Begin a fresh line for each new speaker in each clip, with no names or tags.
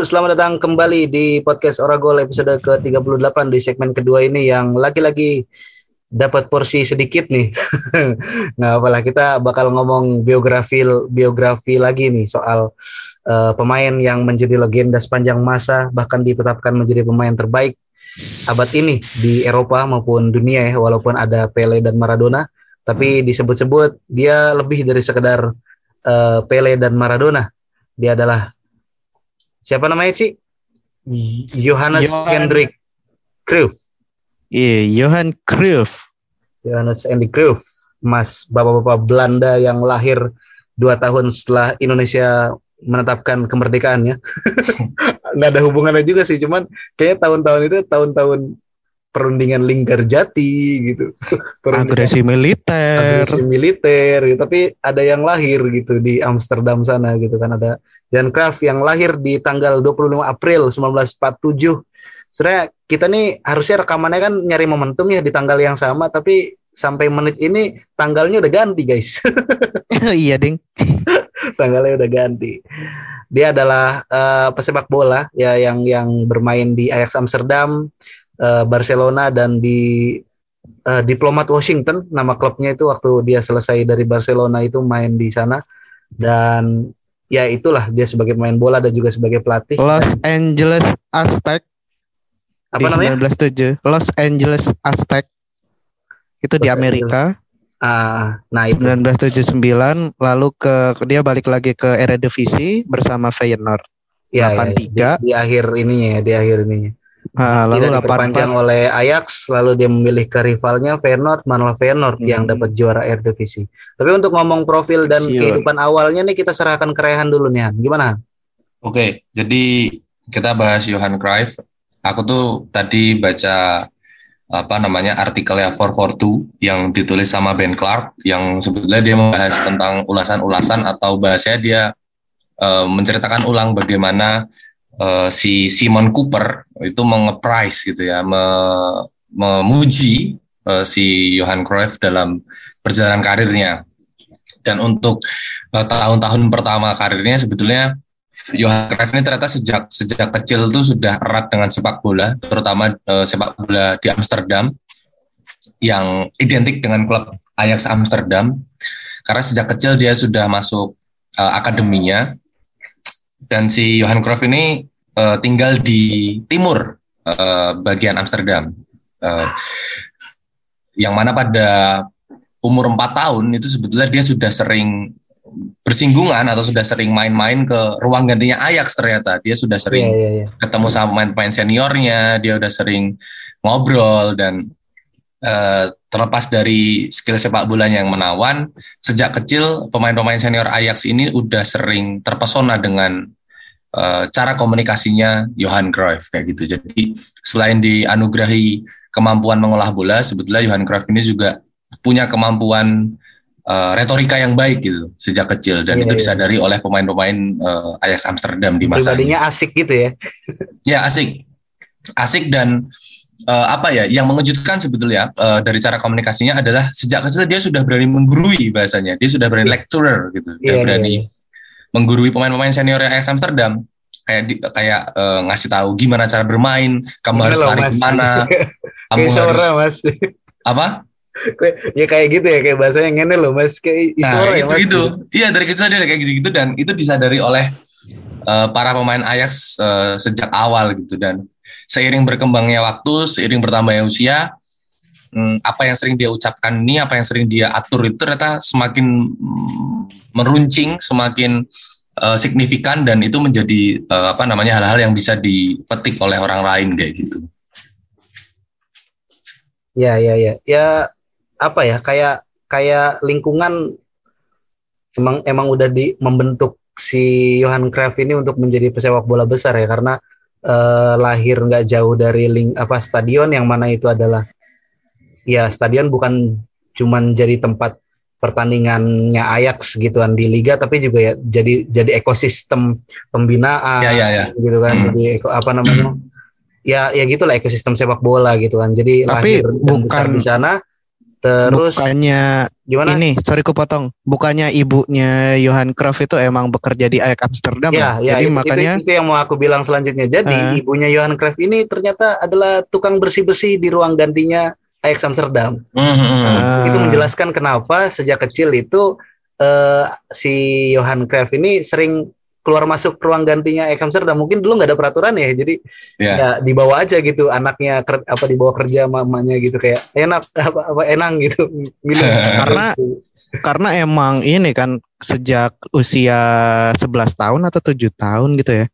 Selamat datang kembali di podcast Oragol episode ke-38 di segmen kedua ini yang lagi-lagi dapat porsi sedikit nih. nah, apalah kita bakal ngomong biografi biografi lagi nih soal uh, pemain yang menjadi legenda sepanjang masa bahkan ditetapkan menjadi pemain terbaik abad ini di Eropa maupun dunia ya walaupun ada Pele dan Maradona tapi disebut-sebut dia lebih dari sekedar uh, Pele dan Maradona. Dia adalah siapa namanya sih? Johannes
Johan-
Hendrik Cruyff.
Iya, Johan Cruyff.
Johannes Hendrik Cruyff, Mas bapak-bapak Belanda yang lahir dua tahun setelah Indonesia menetapkan kemerdekaannya. Nggak ada hubungannya juga sih, cuman kayaknya tahun-tahun itu tahun-tahun perundingan lingkar jati gitu. Perundingan
Agresi militer.
agresi militer gitu. tapi ada yang lahir gitu di Amsterdam sana gitu kan ada Jan Cruyff yang lahir di tanggal 25 April 1947 sebenarnya kita nih harusnya rekamannya kan nyari momentum ya di tanggal yang sama tapi sampai menit ini tanggalnya udah ganti guys
iya, Ding.
tanggalnya udah ganti dia adalah eh, pesepak bola ya yang yang bermain di Ajax Amsterdam eh, Barcelona dan di eh, Diplomat Washington nama klubnya itu waktu dia selesai dari Barcelona itu main di sana dan ya itulah dia sebagai pemain bola dan juga sebagai pelatih
Los Angeles Aztec
apa
di
namanya
1907. Los Angeles Aztec. Itu di
Los
Amerika.
ah nah itu
1979 lalu ke dia balik lagi ke Eredivisie bersama Feyenoord.
ya, ya,
83.
di, di akhir ininya ya di akhir ininya
Ah, lalu
tidak diperpanjang
84
oleh Ajax lalu dia memilih ke rivalnya Feyenoord malah Feyenoord
Hmm.
yang dapat juara Eredivisie tapi untuk ngomong profil dan
Siun.
kehidupan awalnya nih kita serahkan ke Rehan dulu nih Han. gimana?
Oke, jadi kita bahas Johan Cruyff. Aku tuh tadi baca apa namanya artikelnya 442 yang ditulis sama Ben Clark yang sebetulnya dia membahas tentang ulasan-ulasan atau bahasanya dia eh, menceritakan ulang bagaimana eh, si Simon Cooper itu mengeprise gitu ya, me- memuji eh, si Johan Cruyff dalam perjalanan karirnya. Dan untuk eh, tahun-tahun pertama karirnya sebetulnya Johan Cruyff ini ternyata sejak sejak kecil tuh sudah erat dengan sepak bola, terutama eh, sepak bola di Amsterdam yang identik dengan klub Ajax Amsterdam. Karena sejak kecil dia sudah masuk eh, akademinya dan si Johan Cruyff ini eh, tinggal di timur eh, bagian Amsterdam. Eh, yang mana pada umur 4 tahun itu sebetulnya dia sudah sering bersinggungan atau sudah sering main-main ke ruang gantinya Ajax ternyata dia sudah sering
Iya, iya, iya.
ketemu sama pemain-pemain seniornya dia udah sering ngobrol dan eh, terlepas dari skill sepak bolanya yang menawan sejak kecil pemain-pemain senior Ajax ini udah sering terpesona dengan eh, cara komunikasinya Johan Cruyff kayak gitu. Jadi selain dianugerahi kemampuan mengolah bola sebetulnya Johan Cruyff ini juga punya kemampuan eh, retorika yang baik gitu sejak kecil dan
Iya,
itu
iya.
disadari oleh pemain-pemain eh, Ajax Amsterdam di masa
pribadinya asik gitu ya.
Ya asik, asik dan eh, apa ya? Yang mengejutkan sebetulnya eh, dari cara komunikasinya adalah sejak kecil dia sudah berani menggurui bahasanya, dia sudah berani lecturer gitu, dia
Iya,
berani
iya, iya.
menggurui pemain-pemain senior Ajax Amsterdam kayak di- kayak eh, ngasih tahu gimana cara bermain, kamu
Ini
harus lari
Mas.
ke mana,
kamu
harus
mas
apa?
ya kayak gitu ya kayak bahasanya ngene loh mas kayak
Nah
ya
itu
mas
itu, iya dari kecil dia kayak gitu-gitu dan itu disadari oleh eh, para pemain Ajax eh, sejak awal gitu dan seiring berkembangnya waktu, seiring bertambahnya usia, hmm, apa yang sering dia ucapkan ini, apa yang sering dia atur itu ternyata semakin mm, meruncing, semakin eh, signifikan dan itu menjadi eh, apa namanya hal-hal yang bisa dipetik oleh orang lain kayak gitu.
Ya, ya, ya. Ya apa ya? Kayak kayak lingkungan emang emang udah di membentuk si Johan Cruyff ini untuk menjadi pesepak bola besar ya karena eh, lahir nggak jauh dari ling apa stadion yang mana itu adalah ya stadion bukan cuman jadi tempat pertandingannya Ajax gituan di liga tapi juga ya jadi jadi ekosistem pembinaan
Ya ya ya.
gitu kan
Hmm.
jadi apa namanya ya ya gitulah ekosistem sepak bola gitu kan jadi
Tapi
lahir
bukan-
di sana Terus
bukannya
gimana?
ini, sorry ku potong. Bukannya ibunya Johan Cruyff itu emang bekerja di Ajax Amsterdam
Ya,
ya?
ya
Jadi
itu,
makanya
itu, itu yang mau aku bilang selanjutnya. Jadi
Eh.
ibunya Johan Cruyff ini ternyata adalah tukang bersih-bersih di ruang gantinya Ajax Amsterdam.
Mhm.
Ah,
Itu menjelaskan kenapa sejak kecil itu eh, si Johan Cruyff ini sering keluar masuk ruang gantinya Ajax Amsterdam. Mungkin dulu nggak ada peraturan ya, jadi
Ya.
ya dibawa aja gitu anaknya ker- apa dibawa kerja mamanya gitu kayak enak apa, apa enang gitu minum.
Karena- karena emang ini kan sejak usia 11 tahun atau tujuh tahun gitu ya.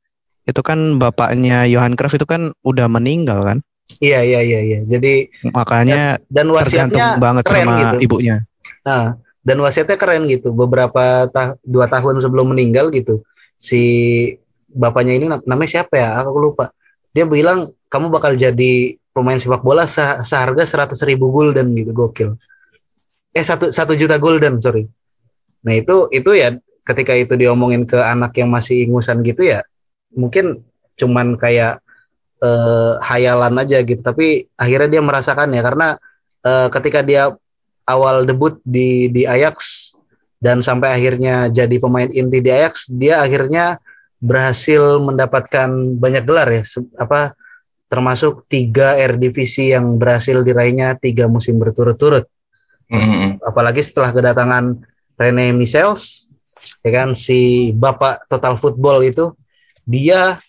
Itu kan bapaknya Johan Cruyff itu kan udah meninggal kan.
iya iya iya iya. Jadi
Makanya
dan
tergantung
wasiatnya
banget
keren
sama
gitu.
ibunya.
Nah, dan wasiatnya keren gitu. Beberapa ta- dua tahun sebelum meninggal gitu, si bapaknya ini nam- namanya siapa ya? Aku lupa. Dia bilang kamu bakal jadi pemain sepak bola se- seharga seratus ribu gulden gitu, gokil. Eh satu satu juta gulden, sorry. Nah itu itu ya ketika itu diomongin ke anak yang masih ingusan gitu ya, mungkin cuman kayak eh, hayalan aja gitu. Tapi akhirnya dia merasakan ya karena eh, ketika dia awal debut di di Ajax dan sampai akhirnya jadi pemain inti di Ajax, dia akhirnya berhasil mendapatkan banyak gelar ya, apa termasuk tiga Eredivisie yang berhasil diraihnya tiga musim berturut-turut.
Mhm.
Apalagi setelah kedatangan Rene Michels, ya kan si bapak total football itu, dia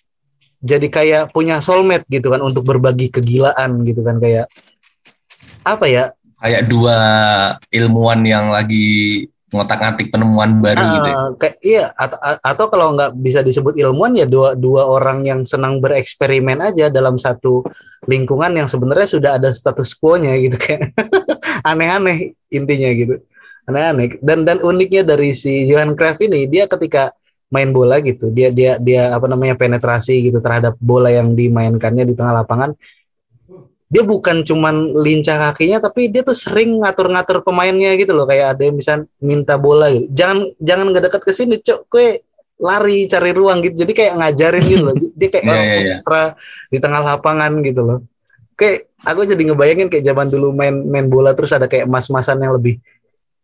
jadi kayak punya soulmate gitu kan untuk berbagi kegilaan gitu kan kayak apa ya
Kayak dua ilmuwan yang lagi ngotak-ngatik penemuan baru gitu. ya.
Kayak iya atau, atau kalau nggak bisa disebut ilmuwan ya dua dua orang yang senang bereksperimen aja dalam satu lingkungan yang sebenarnya sudah ada status quo-nya gitu kayak aneh-aneh intinya gitu aneh-aneh dan dan uniknya dari si Johan Cruyff ini dia ketika main bola gitu dia dia dia apa namanya penetrasi gitu terhadap bola yang dimainkannya di tengah lapangan dia bukan cuman lincah kakinya tapi dia tuh sering ngatur-ngatur pemainnya gitu loh kayak ada yang bisa minta bola gitu. jangan jangan nggak dekat ke sini cok kue lari cari ruang gitu jadi kayak ngajarin gitu loh dia kayak
Iya,
orang
iya, iya.
ekstra di tengah lapangan gitu loh kayak aku jadi ngebayangin kayak zaman dulu main main bola terus ada kayak mas-masan yang lebih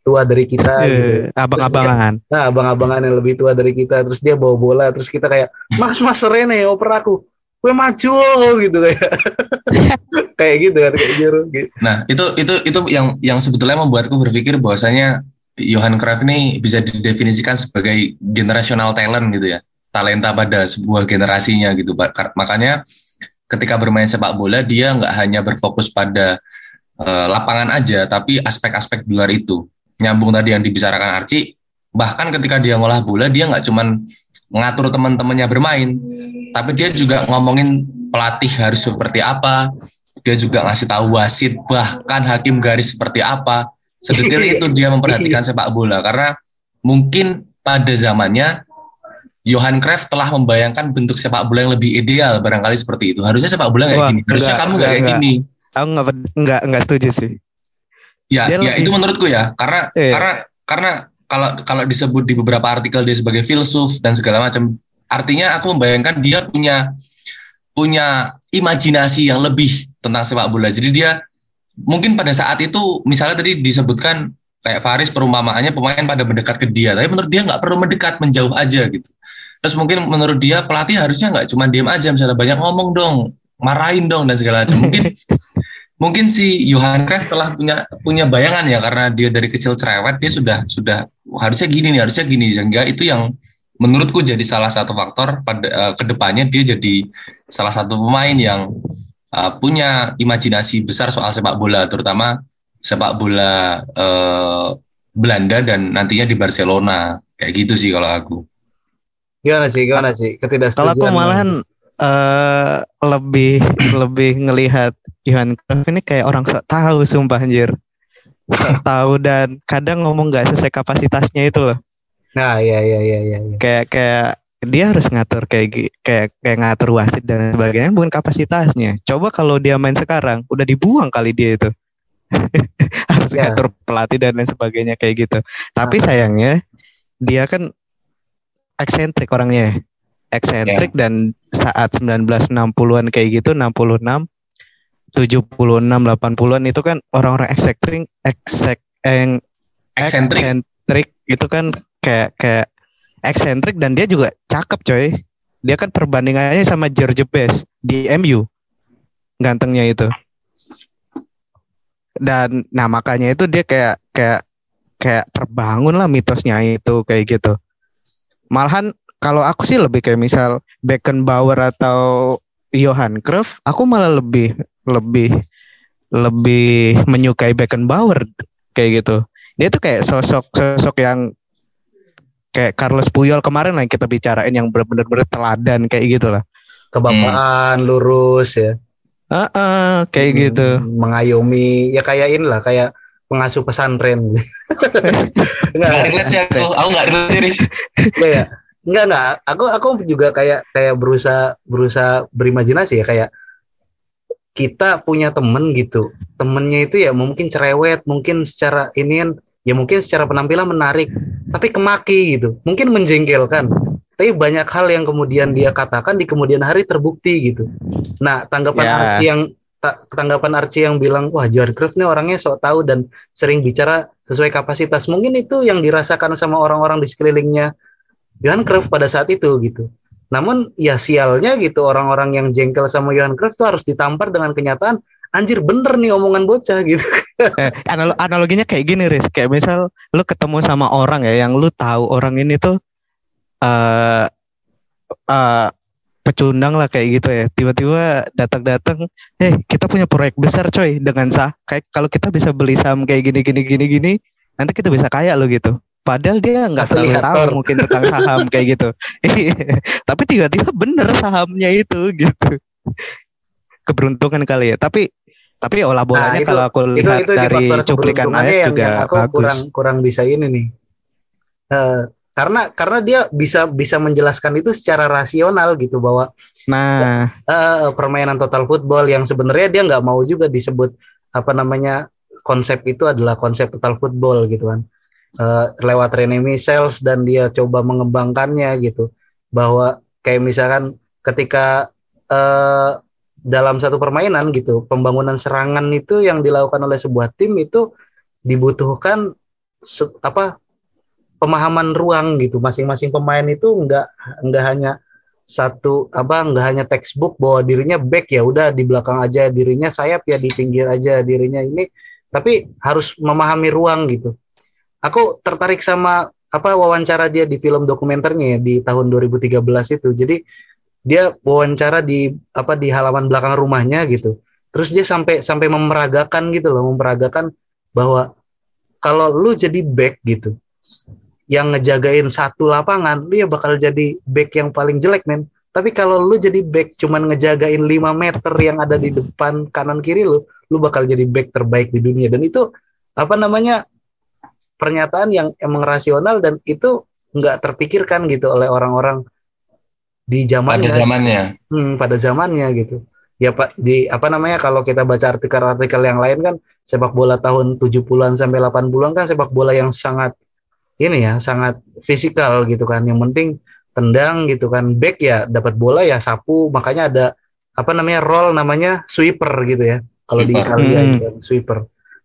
tua dari kita gitu.
Eh, abang-abangan.
Nah, abang-abangan yang lebih tua dari kita, terus dia bawa bola, terus kita kayak, Mas, Mas Rene, oper aku, gue maju gitu kayak, kayak gitu kan, kayak gitu.
Nah, itu itu itu yang yang sebetulnya membuatku berpikir bahwasanya Johan Cruyff ini bisa didefinisikan sebagai generational talent gitu ya. Talenta pada sebuah generasinya gitu. Makanya ketika bermain sepak bola dia nggak hanya berfokus pada eh, lapangan aja, tapi aspek-aspek di luar itu. Nyambung tadi yang dibicarakan Arci, bahkan ketika dia ngolah bola dia nggak cuman ngatur teman-temannya bermain, tapi dia juga ngomongin pelatih harus seperti apa, dia juga ngasih tahu wasit bahkan hakim garis seperti apa sedetail itu dia memperhatikan sepak bola karena mungkin pada zamannya Johan Cruyff telah membayangkan bentuk sepak bola yang lebih ideal barangkali seperti itu harusnya sepak bola kayak
Wah,
gini harusnya
enggak,
kamu nggak
enggak,
kayak
enggak.
gini
Aku nggak nggak nggak setuju sih.
ya
Dia
ya
lebih-
itu menurutku ya karena
Iya.
karena karena kalau kalau disebut di beberapa artikel dia sebagai filsuf dan segala macam artinya aku membayangkan dia punya punya imajinasi yang lebih tentang sepak bola. Jadi dia mungkin pada saat itu misalnya tadi disebutkan kayak Faris perumpamaannya pemain pada mendekat ke dia. Tapi menurut dia nggak perlu mendekat menjauh aja gitu. Terus mungkin menurut dia pelatih harusnya nggak cuma diam aja. Misalnya banyak ngomong dong marahin dong dan segala macam. Mungkin mungkin si Johan Cruyff telah punya punya bayangan ya. Karena dia dari kecil cerewet dia sudah sudah harusnya gini nih harusnya gini. Sehingga itu yang menurutku jadi salah satu faktor pada eh, ke depannya dia jadi salah satu pemain yang eh, punya imajinasi besar soal sepak bola terutama sepak bola eh, Belanda dan nantinya di Barcelona kayak gitu sih kalau aku
Gimana sih, gimana sih? Ketidaksetujuan.
Kalau aku malahan eh lebih lebih ngelihat Johan Cruyff ini kayak orang sok tahu sumpah anjir. Sok tahu dan kadang ngomong nggak sesuai kapasitasnya itu loh.
Nah, iya iya iya iya. iya.
Kayak kayak dia harus ngatur kayak kayak kayak ngatur wasit dan sebagainya bukan kapasitasnya. Coba kalau dia main sekarang udah dibuang kali dia itu. harus
Ya.
ngatur pelatih dan lain sebagainya kayak gitu. Tapi sayangnya dia kan eksentrik orangnya. Eksentrik dan saat 1960-an kayak gitu 66 76 80-an itu kan orang-orang eksentrik eksek
Eksentrik.
eksentrik itu kan kayak kayak eksentrik dan dia juga cakep coy. Dia kan perbandingannya sama George Best di MU. Gantengnya itu. Dan nah makanya itu dia kayak kayak kayak terbangun lah mitosnya itu kayak gitu. Malahan kalau aku sih lebih kayak misal Beckenbauer atau Johan Cruyff, aku malah lebih lebih lebih menyukai Beckenbauer kayak gitu. Dia tuh kayak sosok sosok yang kayak Carlos Puyol kemarin lah yang kita bicarain yang bener-bener teladan kayak gitu lah.
Kebapaan, lurus ya.
Heeh, kayak
Hmm,
gitu.
Mengayomi ya kayak inilah kayak pengasuh pesantren.
Nggak
Enggak,
relate sih aku. Aku nggak relate sih,
enggak ya. Enggak enggak. Aku aku juga kayak kayak berusaha berusaha berimajinasi ya kayak kita punya temen gitu. Temennya itu ya mungkin cerewet, mungkin secara inian ya mungkin secara penampilan menarik, tapi kemaki gitu. Mungkin menjengkelkan. Tapi banyak hal yang kemudian dia katakan di kemudian hari terbukti gitu. Nah, tanggapan
Ya.
Archie yang ta- tanggapan Archie yang bilang wah Johan Cruyff nih orangnya sok tahu dan sering bicara sesuai kapasitas. Mungkin itu yang dirasakan sama orang-orang di sekelilingnya Johan Cruyff pada saat itu gitu. Namun ya sialnya gitu orang-orang yang jengkel sama Johan Cruyff tuh harus ditampar dengan kenyataan anjir bener nih omongan bocah gitu.
Eh, analo- analoginya kayak gini, Riz. Kayak misal lu ketemu sama orang ya yang lu tahu orang ini tuh eh eh, pecundang lah kayak gitu ya. Tiba-tiba datang-datang, "Eh, kita punya proyek besar coy dengan sah. Kayak kalau kita bisa beli saham kayak gini gini gini gini, nanti kita bisa kaya lo gitu." Padahal dia nggak terlalu tahu mungkin tentang saham kayak gitu. Tapi tiba-tiba bener sahamnya itu gitu. Keberuntungan kali ya. Tapi tapi olah bolanya
Nah, itu-
kalau aku
itu
lihat
itu di
dari cuplikan ayat
yang,
juga
yang aku
bagus.
kurang kurang bisa ini nih. Eh, karena karena dia bisa bisa menjelaskan itu secara rasional gitu bahwa
Nah,
eh, permainan total football yang sebenarnya dia nggak mau juga disebut apa namanya konsep itu adalah konsep total football gitu kan Eh, lewat Rene Michels dan dia coba mengembangkannya gitu bahwa kayak misalkan ketika eh, dalam satu permainan gitu pembangunan serangan itu yang dilakukan oleh sebuah tim itu dibutuhkan se- apa pemahaman ruang gitu. Masing-masing pemain itu nggak nggak hanya satu apa nggak hanya textbook bahwa dirinya back ya udah di belakang aja dirinya sayap ya di pinggir aja dirinya ini tapi harus memahami ruang gitu. Aku tertarik sama apa wawancara dia di film dokumenternya ya di tahun 2013 itu. Jadi dia wawancara di apa di halaman belakang rumahnya gitu. Terus dia sampai sampai memeragakan gitu loh memeragakan bahwa kalau lu jadi back gitu yang ngejagain satu lapangan dia bakal jadi back yang paling jelek men. Tapi kalau lu jadi back cuman ngejagain 5 meter yang ada di depan kanan kiri lu lu bakal jadi back terbaik di dunia. Dan itu apa namanya pernyataan yang emang rasional dan itu nggak terpikirkan gitu oleh orang-orang di zaman
Pada zamannya.
Hmm, pada zamannya gitu. Ya Pak di apa namanya kalau kita baca artikel-artikel yang lain kan sepak bola tahun 70-an sampai 80-an kan sepak bola yang sangat ini ya, sangat fisikal gitu kan. Yang penting tendang gitu kan. Back ya dapat bola ya sapu, makanya ada apa namanya roll namanya sweeper gitu ya. Kalau di. Italia
Hmm.
itu kan, sweeper.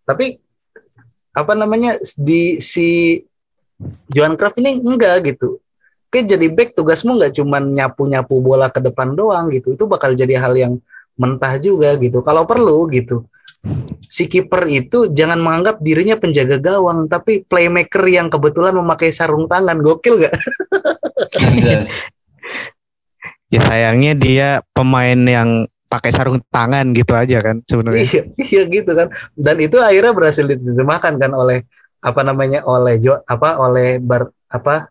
Tapi apa namanya di si Johan Cruyff ini enggak gitu. Oke jadi back tugasmu nggak cuman nyapu-nyapu bola ke depan doang gitu. Itu bakal jadi hal yang mentah juga gitu. Kalau perlu gitu. Si kiper itu jangan menganggap dirinya penjaga gawang, tapi playmaker yang kebetulan memakai sarung tangan. Gokil gak?
Ya sayangnya dia pemain yang pakai sarung tangan gitu aja kan sebenarnya.
iya, iya gitu kan. Dan itu akhirnya berhasil diterjemahkan kan oleh apa namanya oleh Jo apa oleh bar apa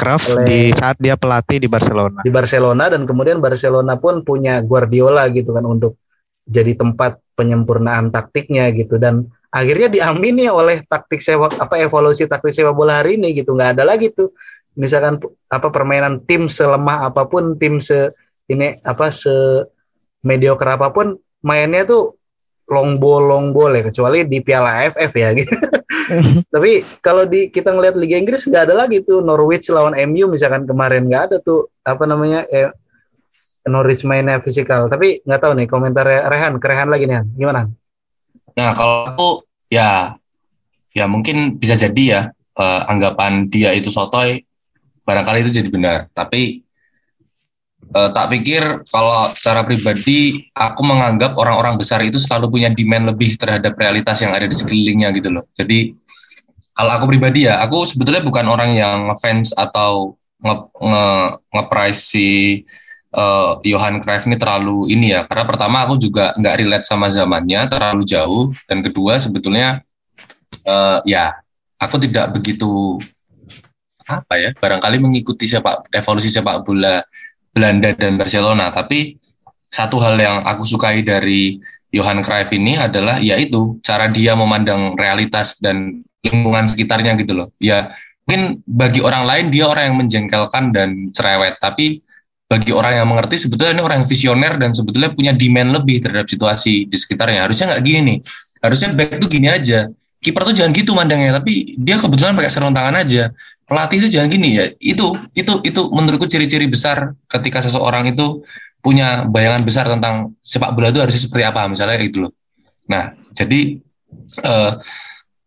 Cruyff
Oleh-
di saat dia pelatih di Barcelona.
di Barcelona dan kemudian Barcelona pun punya Guardiola gitu kan untuk jadi tempat penyempurnaan taktiknya gitu dan akhirnya diamini oleh taktik sepak apa evolusi taktik sepak bola hari ini gitu nggak ada lagi tuh misalkan apa permainan tim selemah apa pun tim se ini apa se mediocre apa pun mainnya tuh long ball long ball ya kecuali di Piala AFF ya gitu. Tapi kalau di kita ngelihat Liga Inggris nggak ada lagi tuh Norwich lawan MU misalkan kemarin nggak ada tuh apa namanya eh, Norwich mainnya fisikal. Tapi nggak tahu nih komentar Rehan, kerehan lagi nih, gimana?
Nah kalau aku ya ya mungkin bisa jadi ya uh, anggapan dia itu sotoy barangkali itu jadi benar. Tapi uh, tak pikir kalau secara pribadi aku menganggap orang-orang besar itu selalu punya demand lebih terhadap realitas yang ada di sekelilingnya gitu loh. Jadi kalau aku pribadi ya, aku sebetulnya bukan orang yang ngefans atau nge, nge, nge si uh, Johan Cruyff ini terlalu ini ya karena pertama aku juga nggak relate sama zamannya terlalu jauh dan kedua sebetulnya uh, ya aku tidak begitu apa ya barangkali mengikuti sepak evolusi sepak bola Belanda dan Barcelona tapi satu hal yang aku sukai dari Johan Cruyff ini adalah yaitu cara dia memandang realitas dan lingkungan sekitarnya gitu loh ya mungkin bagi orang lain dia orang yang menjengkelkan dan cerewet tapi bagi orang yang mengerti sebetulnya ini orang yang visioner dan sebetulnya punya demand lebih terhadap situasi di sekitarnya. Harusnya nggak gini nih. Harusnya back tuh gini aja. Kiper tuh jangan gitu mandangnya, tapi dia kebetulan pakai sarung aja. Pelatih itu jangan gini ya. Itu itu itu menurutku ciri-ciri besar ketika seseorang itu punya bayangan besar tentang sepak bola itu harusnya seperti apa misalnya gitu loh. Nah, jadi uh,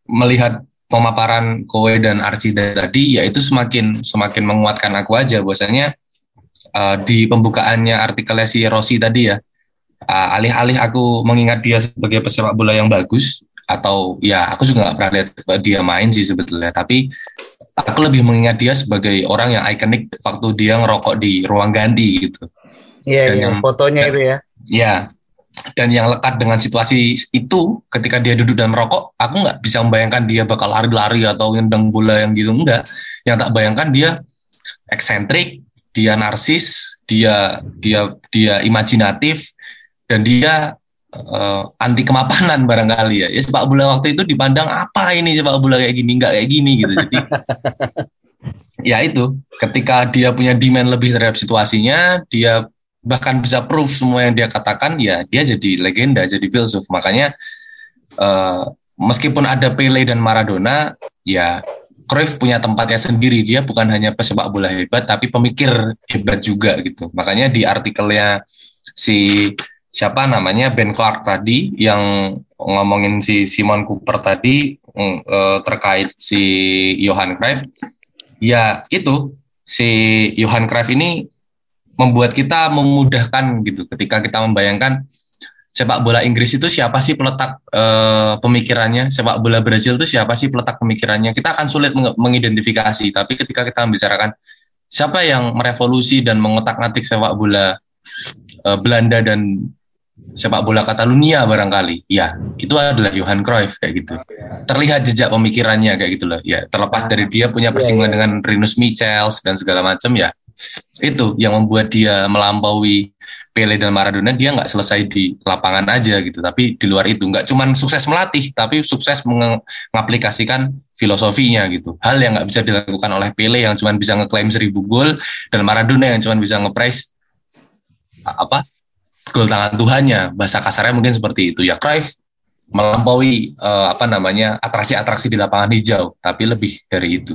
melihat pemaparan Kowe dan Archie tadi ya itu semakin semakin menguatkan aku aja bahwasanya uh, di pembukaannya artikelnya si Rossi tadi ya, uh, alih-alih aku mengingat dia sebagai pesepak bola yang bagus, atau ya aku juga nggak pernah lihat dia main sih sebetulnya, tapi aku lebih mengingat dia sebagai orang yang ikonik waktu dia ngerokok di ruang ganti gitu.
Iya, yeah, yeah, fotonya dan, itu ya.
Iya, dan yang lekat dengan situasi itu ketika dia duduk dan merokok, aku nggak bisa membayangkan dia bakal lari-lari atau nendang bola yang gitu enggak. Yang tak bayangkan dia eksentrik, dia narsis, dia dia dia imajinatif dan dia uh, anti kemapanan barangkali ya. Ya sepak bola waktu itu dipandang apa ini sepak bola kayak gini, nggak kayak gini gitu. Jadi ya itu ketika dia punya demand lebih terhadap situasinya, dia bahkan bisa proof semua yang dia katakan ya dia jadi legenda, jadi filsuf. Makanya uh, meskipun ada Pele dan Maradona, ya Cruyff punya tempatnya sendiri. Dia bukan hanya pesepak bola hebat, tapi pemikir hebat juga gitu. Makanya di artikelnya si siapa namanya Ben Clark tadi yang ngomongin si Simon Cooper tadi uh, terkait si Johan Cruyff, ya itu. Si Johan Cruyff ini membuat kita memudahkan gitu. Ketika kita membayangkan sepak bola Inggris itu siapa sih peletak uh, pemikirannya, sepak bola Brazil itu siapa sih peletak pemikirannya. Kita akan sulit meng mengidentifikasi, tapi ketika kita membicarakan siapa yang merevolusi dan mengotak-ngatik sepak bola uh, Belanda dan sepak bola Catalunya barangkali, ya itu adalah Johan Cruyff kayak gitu. Terlihat jejak pemikirannya kayak gitu loh. Ya terlepas dari dia punya persinggungan dengan Rinus Michels dan segala macam ya itu yang membuat dia melampaui Pele dan Maradona dia nggak selesai di lapangan aja gitu. Tapi di luar itu nggak cuman sukses melatih tapi sukses mengaplikasikan filosofinya gitu. Hal yang nggak bisa dilakukan oleh Pele yang cuman bisa ngeklaim seribu gol dan Maradona yang cuman bisa ngeprice apa gol tangan Tuhannya bahasa kasarnya mungkin seperti itu ya Cruyff melampaui uh, apa namanya atraksi-atraksi di lapangan hijau tapi lebih dari itu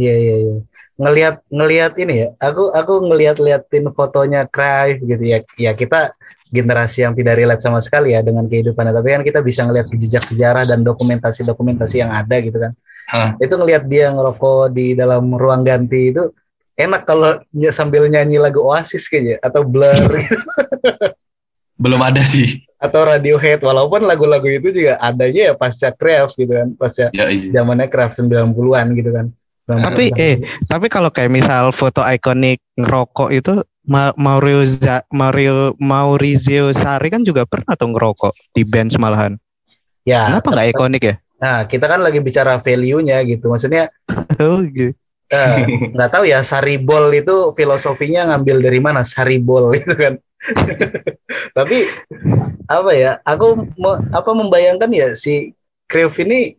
Iya iya iya. Ngelihat ngelihat ini ya. Aku aku ngelihat-liatin fotonya Cruyff gitu ya. Ya kita generasi yang tidak relate sama sekali ya dengan kehidupannya. Tapi kan kita bisa ngelihat jejak sejarah dan dokumentasi-dokumentasi yang ada gitu kan. Huh? Itu ngelihat dia ngerokok di dalam ruang ganti itu enak kalau sambil nyanyi lagu Oasis kayaknya atau Blur gitu.
Belum ada sih.
Atau Radiohead walaupun lagu-lagu itu juga adanya ya pasca Cruyff gitu kan, pasca ya, iya. zamannya Cruyff 90-an gitu kan
tapi eh tapi kalau kayak misal foto ikonik ngerokok itu Mario Mario Maurizio Sari kan juga pernah tuh ngerokok di bench malahan. Ya. Kenapa nggak ikonik ya?
Nah, kita kan lagi bicara value-nya gitu. Maksudnya oh gitu. Eh, nggak tahu ya Saribol itu filosofinya ngambil dari mana Saribol itu kan. Tapi apa ya? Aku apa membayangkan ya si Cruyff ini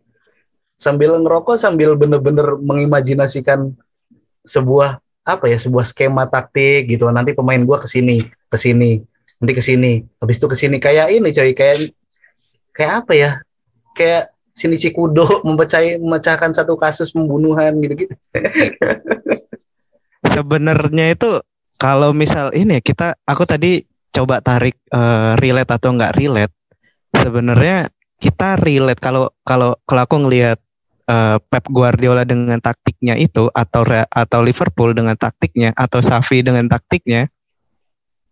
sambil ngerokok sambil bener-bener mengimajinasikan sebuah apa ya sebuah skema taktik gitu nanti pemain gua ke sini ke sini nanti ke sini habis itu ke sini kayak ini coy kayak kayak apa ya kayak sini Cikudo memecah memecahkan satu kasus pembunuhan gitu gitu
sebenarnya itu kalau misal ini kita aku tadi coba tarik uh, relate atau enggak relate. Sebenarnya kita relate kalau kalau kalau aku ngelihat uh, Pep Guardiola dengan taktiknya itu atau atau Liverpool dengan taktiknya atau Xavi dengan taktiknya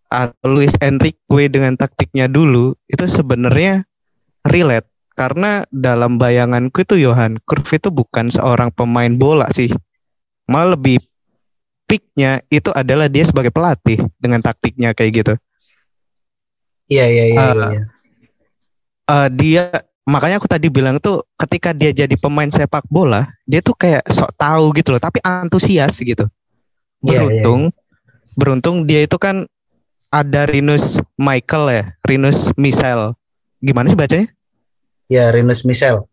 atau Luis Enrique dengan taktiknya dulu itu sebenarnya relate karena dalam bayanganku itu Johan Cruyff itu bukan seorang pemain bola sih malah lebih peaknya itu adalah dia sebagai pelatih dengan taktiknya kayak gitu.
Iya iya iya. Uh, iya.
Uh, dia makanya aku tadi bilang tuh ketika dia jadi pemain sepak bola dia tuh kayak sok tahu gitu loh tapi antusias gitu. Beruntung yeah, yeah. beruntung dia itu kan ada Rinus Michael ya Rinus Michel gimana sih bacanya?
Ya Rinus Michel.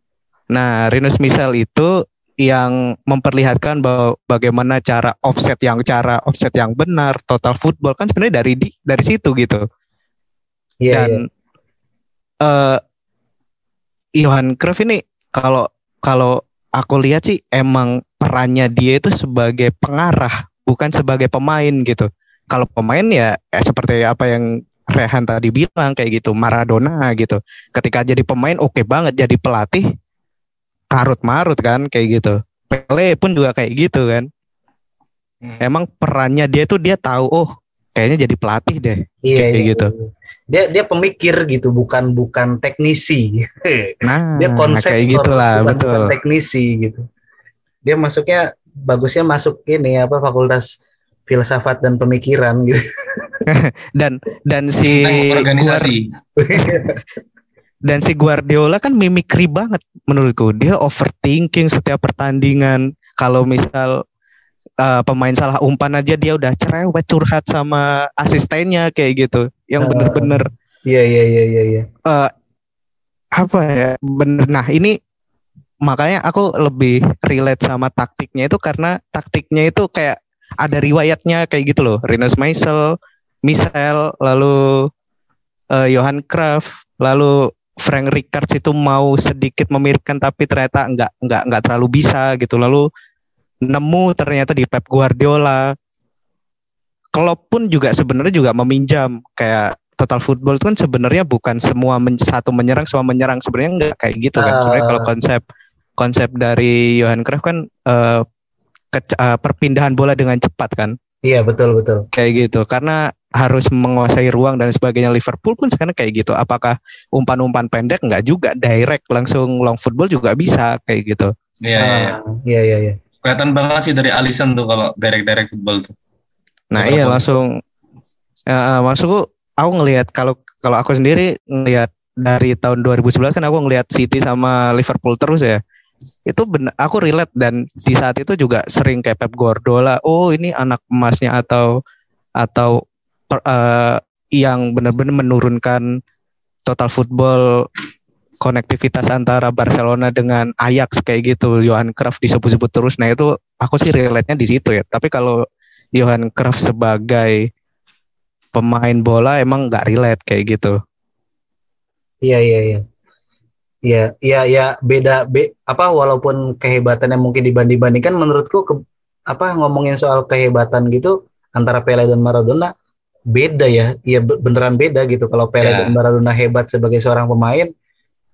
Nah Rinus Michel itu yang memperlihatkan bahwa bagaimana cara offset yang cara offset yang benar total football kan sebenarnya dari di, dari situ gitu yeah, dan yeah. Uh, Johan Cruyff ini kalau kalau aku lihat sih emang perannya dia itu sebagai pengarah bukan sebagai pemain gitu kalau pemain ya eh, seperti apa yang Rehan tadi bilang kayak gitu Maradona gitu ketika jadi pemain oke okay banget jadi pelatih karut marut kan kayak gitu. Pele pun juga kayak gitu kan. Hmm. Emang perannya dia tuh dia tahu oh kayaknya jadi pelatih deh. Iya, kayak iya, gitu. Iya.
Dia dia pemikir gitu bukan bukan teknisi.
Nah, dia konsep kayak gitulah bukan, betul. Bukan
teknisi gitu. Dia masuknya bagusnya masuk ini apa fakultas filsafat dan pemikiran gitu.
dan dan si
organisasi
Dan si Guardiola kan mimikri banget menurutku. Dia overthinking setiap pertandingan. Kalau misal uh, pemain salah umpan aja dia udah cerewet curhat sama asistennya kayak gitu. Yang ah. bener-bener.
Iya iya iya iya. iya.
Uh, apa ya bener. Nah ini makanya aku lebih relate sama taktiknya itu karena taktiknya itu kayak ada riwayatnya kayak gitu loh. Rinus Michel, Michel, lalu uh, Johan Cruyff, lalu Frank Rickards itu mau sedikit memiripkan tapi ternyata enggak enggak enggak terlalu bisa gitu. Lalu nemu ternyata di Pep Guardiola. Klopp pun juga sebenarnya juga meminjam. Kayak total football itu kan sebenarnya bukan semua men, satu menyerang semua menyerang. Sebenarnya enggak kayak gitu kan. Sebenarnya kalau ah. konsep konsep dari Johan Cruyff kan uh, ke, uh, perpindahan bola dengan cepat kan.
Iya betul betul.
Kayak gitu. Karena harus menguasai ruang dan sebagainya Liverpool pun sekarang kayak gitu. Apakah umpan-umpan pendek nggak juga direct langsung long football juga bisa kayak gitu.
Iya iya iya.
Ah, iya iya iya.
Kelihatan banget sih dari Alisson tuh kalau direct-direct football tuh.
Nah, iya langsung uh, maksudku aku ngelihat kalau kalau aku sendiri ngelihat dari tahun 2011 kan aku ngelihat City sama Liverpool terus ya itu benar aku relate dan di saat itu juga sering kayak Pep Guardiola oh ini anak emasnya atau atau per, uh, yang benar-benar menurunkan total football konektivitas antara Barcelona dengan Ajax kayak gitu. Johan Cruyff disebut-sebut terus. Nah itu aku sih relate-nya di situ ya. Tapi kalau Johan Cruyff sebagai pemain bola emang nggak relate kayak gitu.
Iya iya iya. Iya iya ya beda be, apa walaupun kehebatannya mungkin dibanding-bandingkan menurutku ke, apa ngomongin soal kehebatan gitu antara Pele dan Maradona beda ya, ya beneran beda gitu. Kalau Pele yeah. dan Maradona hebat sebagai seorang pemain,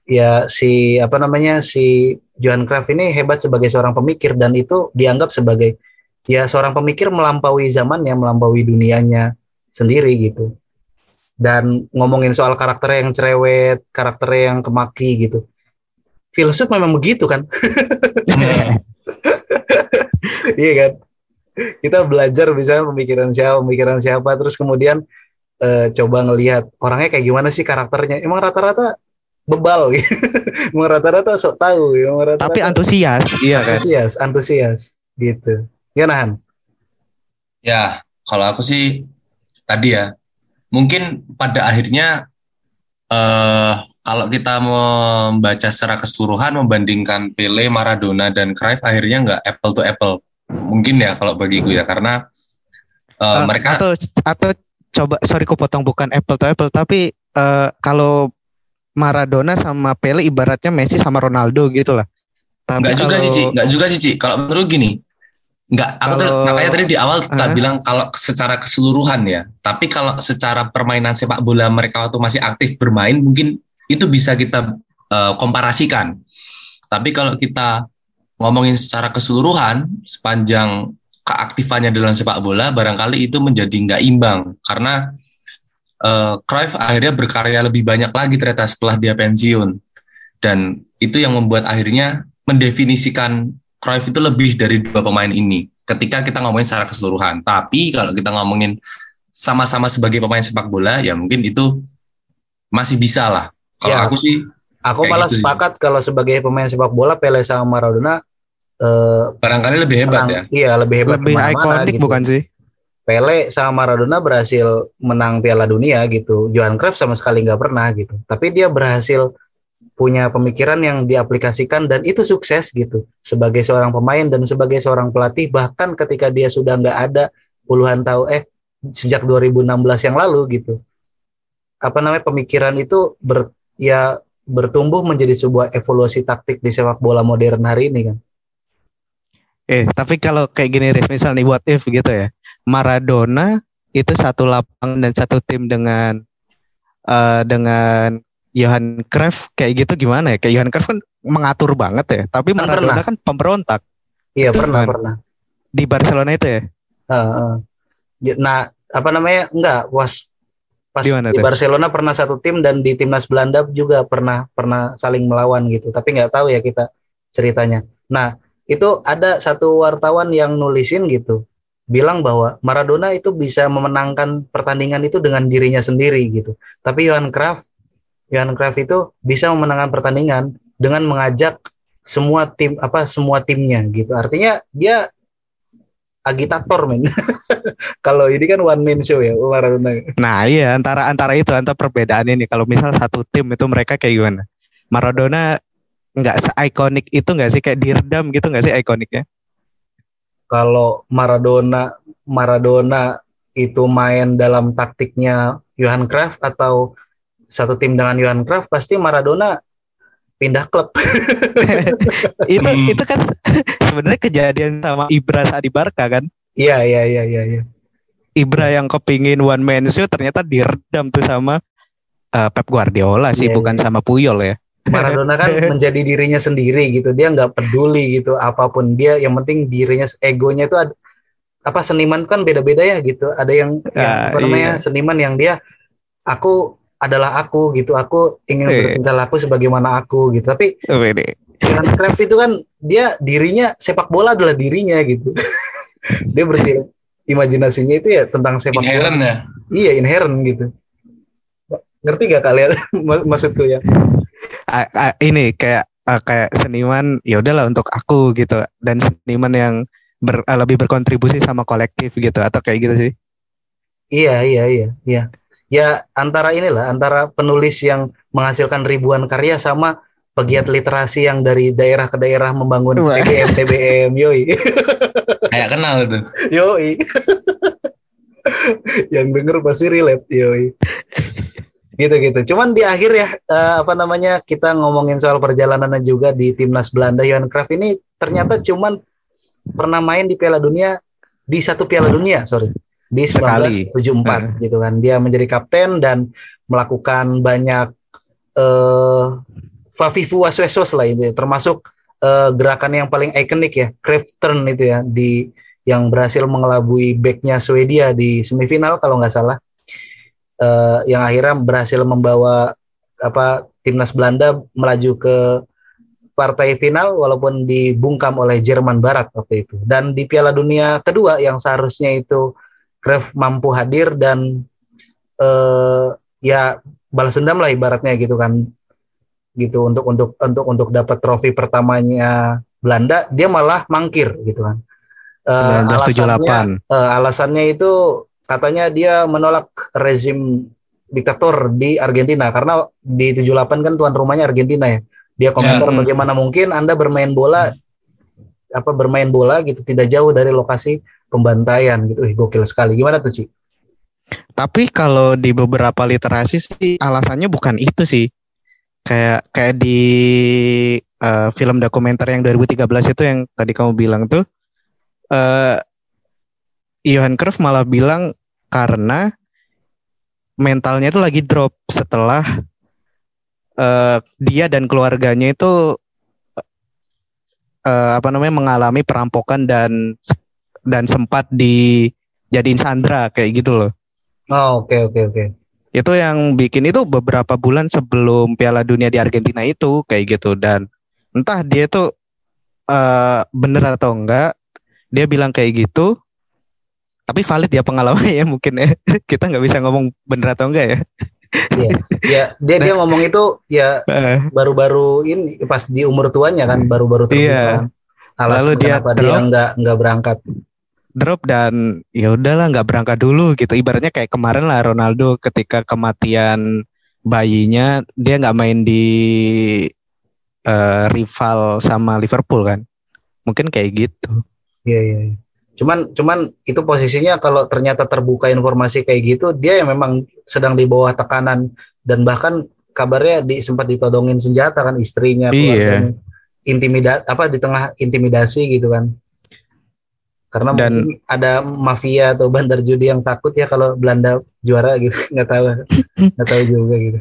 ya si apa namanya si Johan Cruyff ini hebat sebagai seorang pemikir dan itu dianggap sebagai ya seorang pemikir melampaui zaman yang melampaui dunianya sendiri gitu. Dan ngomongin soal karakter yang cerewet, karakter yang kemaki gitu. Filsuf memang begitu kan? iya kan? Kita belajar misalnya pemikiran siapa pemikiran siapa terus kemudian uh, coba ngelihat orangnya kayak gimana sih karakternya. Emang rata-rata bebal gitu. Emang rata-rata sok tahu
emang
rata -rata,
tapi antusias.
Iya kan? Antusias antusias gitu. Ya nahan
ya kalau aku sih tadi ya mungkin pada akhirnya uh, kalau kita membaca secara keseluruhan membandingkan Pele, Maradona dan Cruyff akhirnya nggak apple to apple mungkin ya kalau bagi gue ya karena uh, uh, mereka
atau atau coba sorry ku potong bukan apple to apple tapi uh, kalau Maradona sama Pele ibaratnya Messi sama Ronaldo gitu lah.
Tapi enggak juga sih, Ci. Enggak juga sih, Ci. Kalau menurut gini, Enggak, aku tuh
Kalau-
makanya tadi di awal tak
Hah?
bilang kalau secara keseluruhan ya. Tapi kalau secara permainan sepak bola mereka waktu masih aktif bermain mungkin itu bisa kita eh, komparasikan. Tapi kalau kita ngomongin secara keseluruhan sepanjang keaktifannya dalam sepak bola barangkali itu menjadi nggak imbang karena eh, Cruyff akhirnya berkarya lebih banyak lagi ternyata setelah dia pensiun dan itu yang membuat akhirnya mendefinisikan Cruyff itu lebih dari dua pemain ini ketika kita ngomongin secara keseluruhan. Tapi kalau kita ngomongin sama-sama sebagai pemain sepak bola, ya mungkin itu masih bisa lah. Kalau
Ya.
aku sih,
Aku malah
gitu sih.
sepakat kalau sebagai pemain sepak bola Pele sama Maradona eh,
barangkali lebih hebat
menang-
ya.
Iya lebih hebat
Lebih ikonik
gitu.
bukan sih?
Pele sama Maradona berhasil menang Piala Dunia gitu. Johan Cruyff sama sekali nggak pernah gitu. Tapi dia berhasil punya pemikiran yang diaplikasikan dan itu sukses gitu. Sebagai seorang pemain dan sebagai seorang pelatih bahkan ketika dia sudah nggak ada puluhan tahun eh sejak 2016 yang lalu gitu. Apa namanya pemikiran itu ber, ya bertumbuh menjadi sebuah evolusi taktik di sepak bola modern hari ini kan.
Eh, tapi kalau kayak gini Rif, misal nih what if gitu ya. Maradona itu satu lapangan dan satu tim dengan eh dengan Johan Cruyff kayak gitu gimana ya? Kayak Johan Cruyff kan mengatur banget ya, tapi
Kan
Maradona
pernah.
kan pemberontak
Iya pernah
Gimana?
pernah.
di Barcelona itu ya.
Heeh. Nah, apa namanya? Enggak, was pas
Di mana
di
tuh?
Barcelona pernah satu tim dan di timnas Belanda juga pernah pernah saling melawan gitu. Tapi nggak tahu ya kita ceritanya. Nah, itu ada satu wartawan yang nulisin gitu, bilang bahwa Maradona itu bisa memenangkan pertandingan itu dengan dirinya sendiri gitu. Tapi Johan Cruyff, Johan Cruyff itu bisa memenangkan pertandingan dengan mengajak semua tim apa semua timnya gitu. Artinya dia agitator men. Kalau ini kan one man show ya Maradona.
Nah, iya antara antara itu antara perbedaan ini kalau misal satu tim itu mereka kayak gimana? Maradona nggak se-ikonik itu nggak sih kayak diredam gitu nggak sih ikoniknya?
Kalau Maradona Maradona itu main dalam taktiknya Johan Cruyff atau satu tim dengan Johan Cruyff pasti Maradona pindah klub.
itu
Hmm.
itu kan sebenarnya kejadian sama Ibra saat di Barca kan?
Iya iya iya iya iya.
Ibra yang kepingin one man show ternyata diredam tuh sama eh, Pep Guardiola sih
Iya,
bukan sama Puyol ya.
Maradona kan menjadi dirinya sendiri gitu. Dia nggak peduli gitu apa pun dia yang penting dirinya egonya itu ada apa seniman kan beda-beda ya gitu. Ada yang, yang
Ah,
apa namanya
iya.
seniman yang dia aku adalah aku gitu. Aku ingin
Iya.
bertingkah laku sebagaimana aku gitu. Tapi
Wede.
Johan Cruyff itu kan dia dirinya sepak bola adalah dirinya gitu. dia berarti imajinasinya itu ya tentang sepak
Inherent
bola.
ya.
Iya inherent gitu. Ngerti gak kalian mak- maksudku ya?
Ah, ah, ini kayak ah, kayak seniman ya udahlah untuk aku gitu dan seniman yang ber- ah, lebih berkontribusi sama kolektif gitu atau kayak gitu sih.
Iya iya iya iya. Ya antara inilah antara penulis yang menghasilkan ribuan karya sama pegiat literasi yang dari daerah ke daerah membangun
Wah.
TBM TBM yoi
Kayak kenal tuh.
yoi. yang denger pasti relate yoi. gitu-gitu. Cuman di akhir ya eh, apa namanya kita ngomongin soal perjalanannya juga di timnas Belanda Johan Cruyff ini ternyata cuman pernah main di Piala Dunia di satu Piala Dunia sorry. Di
Sekali.
1974 gitu kan. Dia menjadi kapten dan melakukan banyak eh Fafifu Waswesos lah itu termasuk eh, gerakan yang paling ikonik ya Cruyff turn itu ya di yang berhasil mengelabui backnya Swedia di semifinal kalau nggak salah eh, yang akhirnya berhasil membawa apa timnas Belanda melaju ke partai final walaupun dibungkam oleh Jerman Barat waktu itu. Dan di Piala Dunia kedua yang seharusnya itu Cruyff mampu hadir dan eh, ya balas dendam lah ibaratnya gitu kan. Gitu untuk untuk untuk untuk dapat trofi pertamanya Belanda dia malah mangkir gitu kan. Eh, alasannya-
1978.
Eh, alasannya itu katanya dia menolak rezim diktator di Argentina karena di 78 kan tuan rumahnya Argentina ya. Dia komentar
Ya.
bagaimana mungkin Anda bermain bola apa bermain bola gitu tidak jauh dari lokasi pembantaian gitu. Wih, gokil sekali. Gimana tuh, Ci?
Tapi kalau di beberapa literasi sih alasannya bukan itu sih. Kayak kayak di eh, film dokumenter yang 2013 itu yang tadi kamu bilang tuh eh Johan Cruyff malah bilang karena mentalnya itu lagi drop setelah eh dia dan keluarganya itu eh apa namanya mengalami perampokan dan dan sempat dijadiin sandra kayak gitu loh.
Oh, oke oke oke.
Itu yang bikin itu beberapa bulan sebelum Piala Dunia di Argentina itu kayak gitu dan entah dia tuh eh bener atau enggak dia bilang kayak gitu tapi valid ya pengalamannya ya mungkin ya kita nggak bisa ngomong bener atau enggak ya
Iya. Ya, dia dia ngomong itu ya baru-baru ini pas di umur tuanya kan baru-baru terbuka.
Iya.
Alasan
Lalu dia drop.
nggak nggak berangkat.
drop dan ya udahlah nggak berangkat dulu gitu ibaratnya kayak kemarin lah Ronaldo ketika kematian bayinya dia nggak main di eh, rival sama Liverpool kan mungkin kayak gitu
Iya iya. Cuman cuman itu posisinya kalau ternyata terbuka informasi kayak gitu dia yang memang sedang di bawah tekanan dan bahkan kabarnya di sempat ditodongin senjata kan istrinya
Iya.
keluarganya. intimida apa di tengah intimidasi gitu kan. Karena
Dan-
mungkin ada mafia atau bandar judi yang takut ya kalau Belanda juara gitu nggak tahu nggak tahu juga gitu.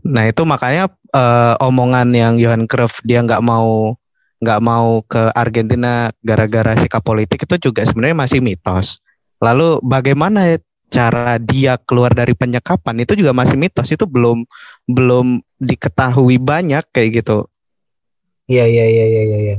nah itu makanya eh, omongan yang Johan Cruyff dia nggak mau nggak mau ke Argentina gara-gara sikap politik itu juga sebenarnya masih mitos lalu bagaimana cara dia keluar dari penyekapan itu juga masih mitos itu belum belum diketahui banyak kayak gitu
Iya iya iya iya iya. iya.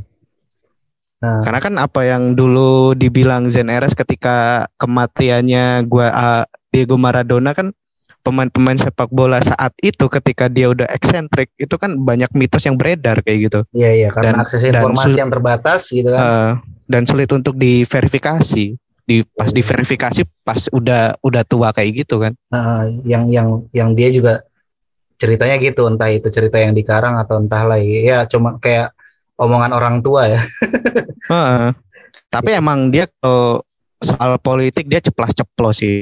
Nah,
Karena kan apa yang dulu dibilang Zen RS ketika kematiannya gua ah, Diego Maradona kan pemain-pemain sepak bola saat itu ketika dia udah eksentrik itu kan banyak mitos yang beredar kayak gitu.
Iya iya karena
Dan-
akses
dan
informasi
sul-
yang terbatas gitu kan.
Eh, dan sulit untuk diverifikasi. Di pas diverifikasi pas udah udah tua kayak gitu kan.
Nah, yang yang yang dia juga ceritanya gitu entah itu cerita yang dikarang atau entah lagi ya cuma kayak omongan orang tua ya.
Heeh. tapi emang dia kalau soal politik dia ceplas ceplos sih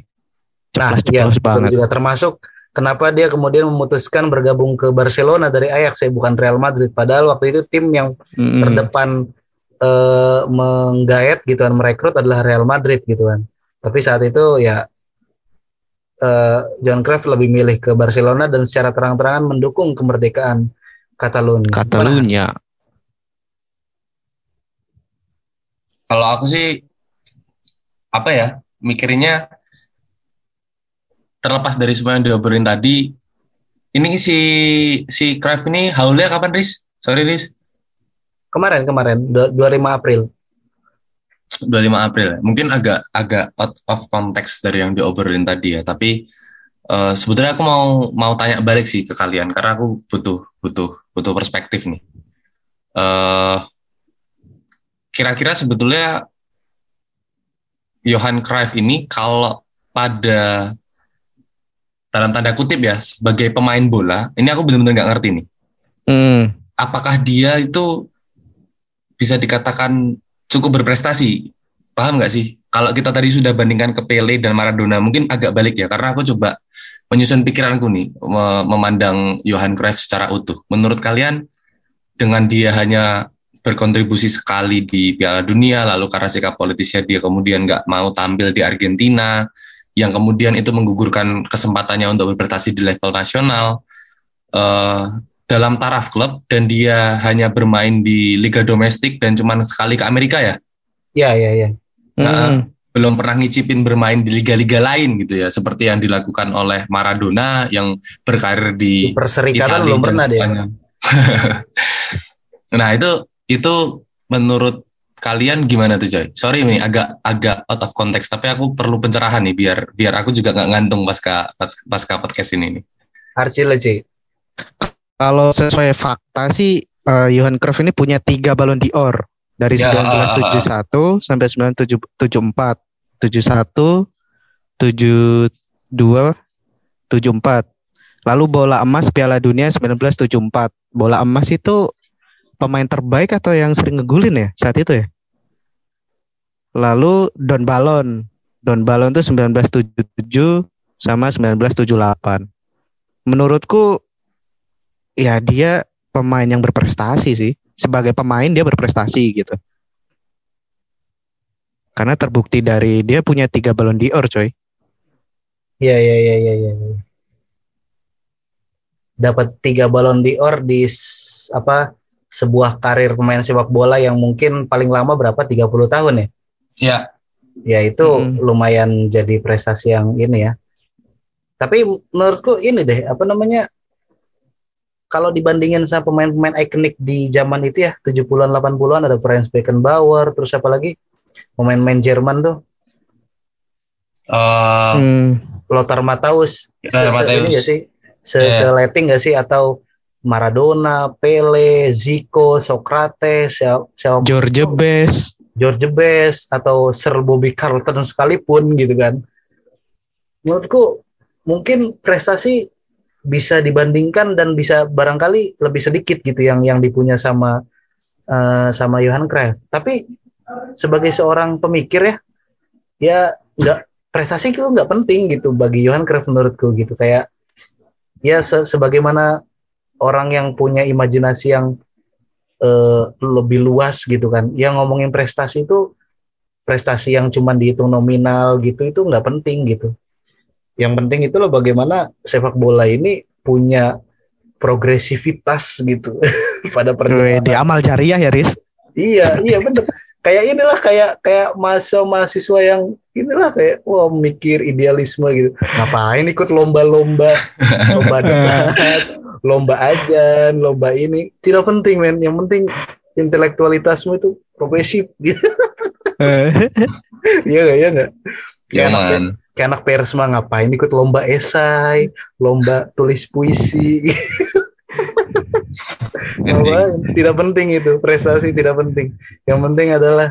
nah iya.
ceplos
betul
banget.
Juga termasuk kenapa dia kemudian memutuskan bergabung ke Barcelona dari Ajax ya bukan Real Madrid. Padahal waktu itu tim yang
Mm-mm.
terdepan eh, menggayat gitu kan merekrut adalah Real Madrid gitu kan. Tapi saat itu ya eh, John Cruyff lebih milih ke Barcelona dan secara terang-terangan mendukung kemerdekaan Catalunya Gimana?
Catalunya
Kalau aku sih apa ya mikirnya terlepas dari semua yang diobrolin tadi, ini si si Cruyff ini haulnya kapan Riz? Sorry Riz,
Kemarin kemarin du- 25 April.
25 April. ya. Mungkin agak agak out of context dari yang diobrolin tadi ya, tapi eh, sebetulnya aku mau mau tanya balik sih ke kalian karena aku butuh butuh butuh perspektif nih. Eh kira-kira sebetulnya Johan Cruyff ini kalau pada dalam tanda kutip ya sebagai pemain bola, ini aku benar-benar nggak ngerti nih.
Hmm.
Apakah dia itu bisa dikatakan cukup berprestasi? Paham nggak sih? Kalau kita tadi sudah bandingkan ke Pele dan Maradona, mungkin agak balik ya, karena aku coba menyusun pikiranku nih, me- memandang Johan Cruyff secara utuh. Menurut kalian, dengan dia hanya berkontribusi sekali di Piala Dunia, lalu karena sikap politisnya dia kemudian nggak mau tampil di Argentina, yang kemudian itu menggugurkan kesempatannya untuk berprestasi di level nasional, eh, dalam taraf klub dan dia hanya bermain di liga domestik dan cuman sekali ke Amerika ya,
Ya ya ya.
Hmm.
belum pernah ngicipin bermain di liga-liga lain gitu ya, seperti yang dilakukan oleh Maradona yang berkarir
Di
di
perserikatan
Itali
belum pernah dia.
Spanyol. nah itu itu menurut kalian gimana tuh Joy? Sorry ini agak agak out of context tapi aku perlu pencerahan nih biar biar aku juga nggak ngantung pasca pas- pasca podcast ini nih.
Archie Lece.
Kalau sesuai fakta sih eh, Johan Cruyff ini punya tiga Ballon d'Or dari
Ya,
1971 sampai 1974, 71, 72, 74. Lalu bola emas Piala Dunia 1974. Bola emas itu pemain terbaik atau yang sering ngegulin ya saat itu ya? Lalu Don Ballon. Don Ballon itu 1977 sama 1978. Menurutku ya dia pemain yang berprestasi sih. Sebagai pemain dia berprestasi gitu. Karena terbukti dari dia punya tiga balon dior coy.
Iya iya iya iya iya. Dapat tiga balon dior di apa sebuah karir pemain sepak bola yang mungkin paling lama berapa 30 tahun ya.
Ya,
Ya itu
Mm.
lumayan jadi prestasi yang ini ya. Tapi menurutku ini deh apa namanya kalau dibandingin sama pemain-pemain ikonik di zaman itu ya 70-an 80-an ada Franz Beckenbauer terus apa lagi pemain-pemain Jerman tuh
eh,
Hmm.
Lothar Matthäus
Lothar
Se- se-
Matthäus.
ini nggak sih se
Iya.
seleting nggak sih atau Maradona, Pele, Zico, Socrates, siapa,
George Best.
George Best atau Sir Bobby Charlton sekalipun gitu kan. Menurutku mungkin prestasi bisa dibandingkan dan bisa barangkali lebih sedikit gitu yang yang dipunya sama eh, sama Johan Cruyff. Tapi sebagai seorang pemikir ya, ya nggak prestasi itu nggak penting gitu bagi Johan Cruyff menurutku gitu kayak ya se- sebagaimana orang yang punya imajinasi yang eh, lebih luas gitu kan. Yang ngomongin prestasi itu prestasi yang cuma dihitung nominal gitu itu nggak penting gitu. Yang penting itu loh bagaimana sepak bola ini punya progresivitas gitu pada perjalanan.
di amal jariah ya Riz.
Iya, iya bener. Kayak inilah kayak kayak mahasiswa mahasiswa yang inilah kayak wah mikir idealisme gitu. Ngapain ikut lomba-lomba, lomba debat, lomba ajan, lomba ini. Tidak penting men. Yang penting intelektualitasmu itu progresif. gitu. Iya nggak? Iya? Kayak anak,
Yaman.
kayak anak persma ngapain ikut lomba esai, lomba tulis puisi. Apa? tidak penting itu prestasi tidak penting. Yang penting adalah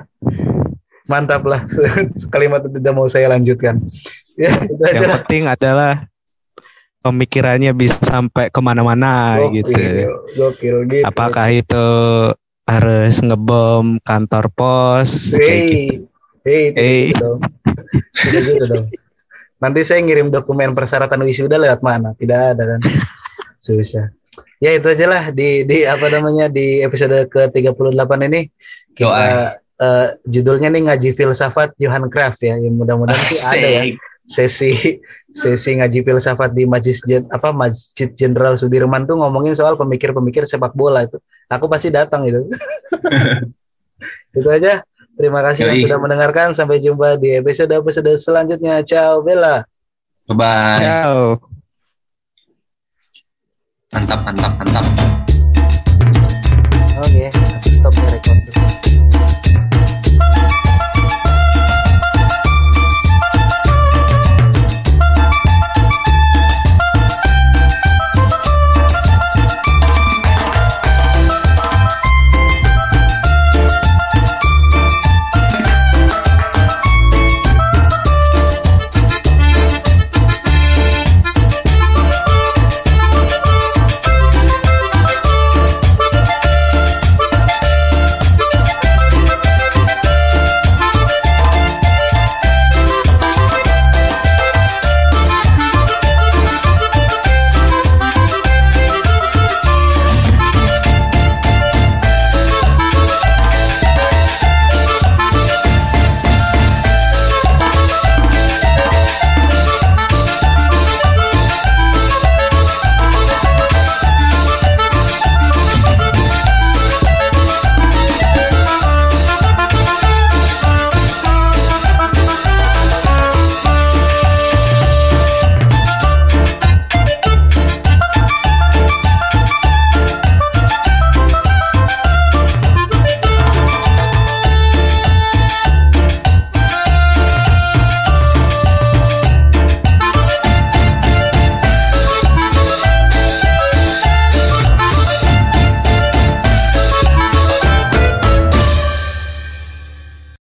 mantap lah. Kalimat itu tidak mau saya lanjutkan. Ya itu
Yang
aja.
penting adalah pemikirannya bisa sampai ke mana-mana
gokil,
gitu.
gokil gitu.
Apakah itu harus ngebom kantor pos? Gitu.
hei Hei. gitu gitu dong. Nanti saya ngirim dokumen persyaratan wisuda lewat mana? Tidak ada kan? Susah ya itu aja lah di di apa namanya di episode ke 38 ini kita eh, judulnya nih ngaji filsafat Johan Cruyff ya yang mudah-mudahan sih ada ya sesi sesi ngaji filsafat di Masjid apa Masjid Jenderal Sudirman tuh ngomongin soal pemikir-pemikir sepak bola itu. Aku pasti datang itu. itu aja. Terima kasih yang sudah mendengarkan. Sampai jumpa di episode-episode selanjutnya. Ciao, Bella.
Bye-bye.
Ciao
mantap mantap mantap. Oke okay, stop ya recording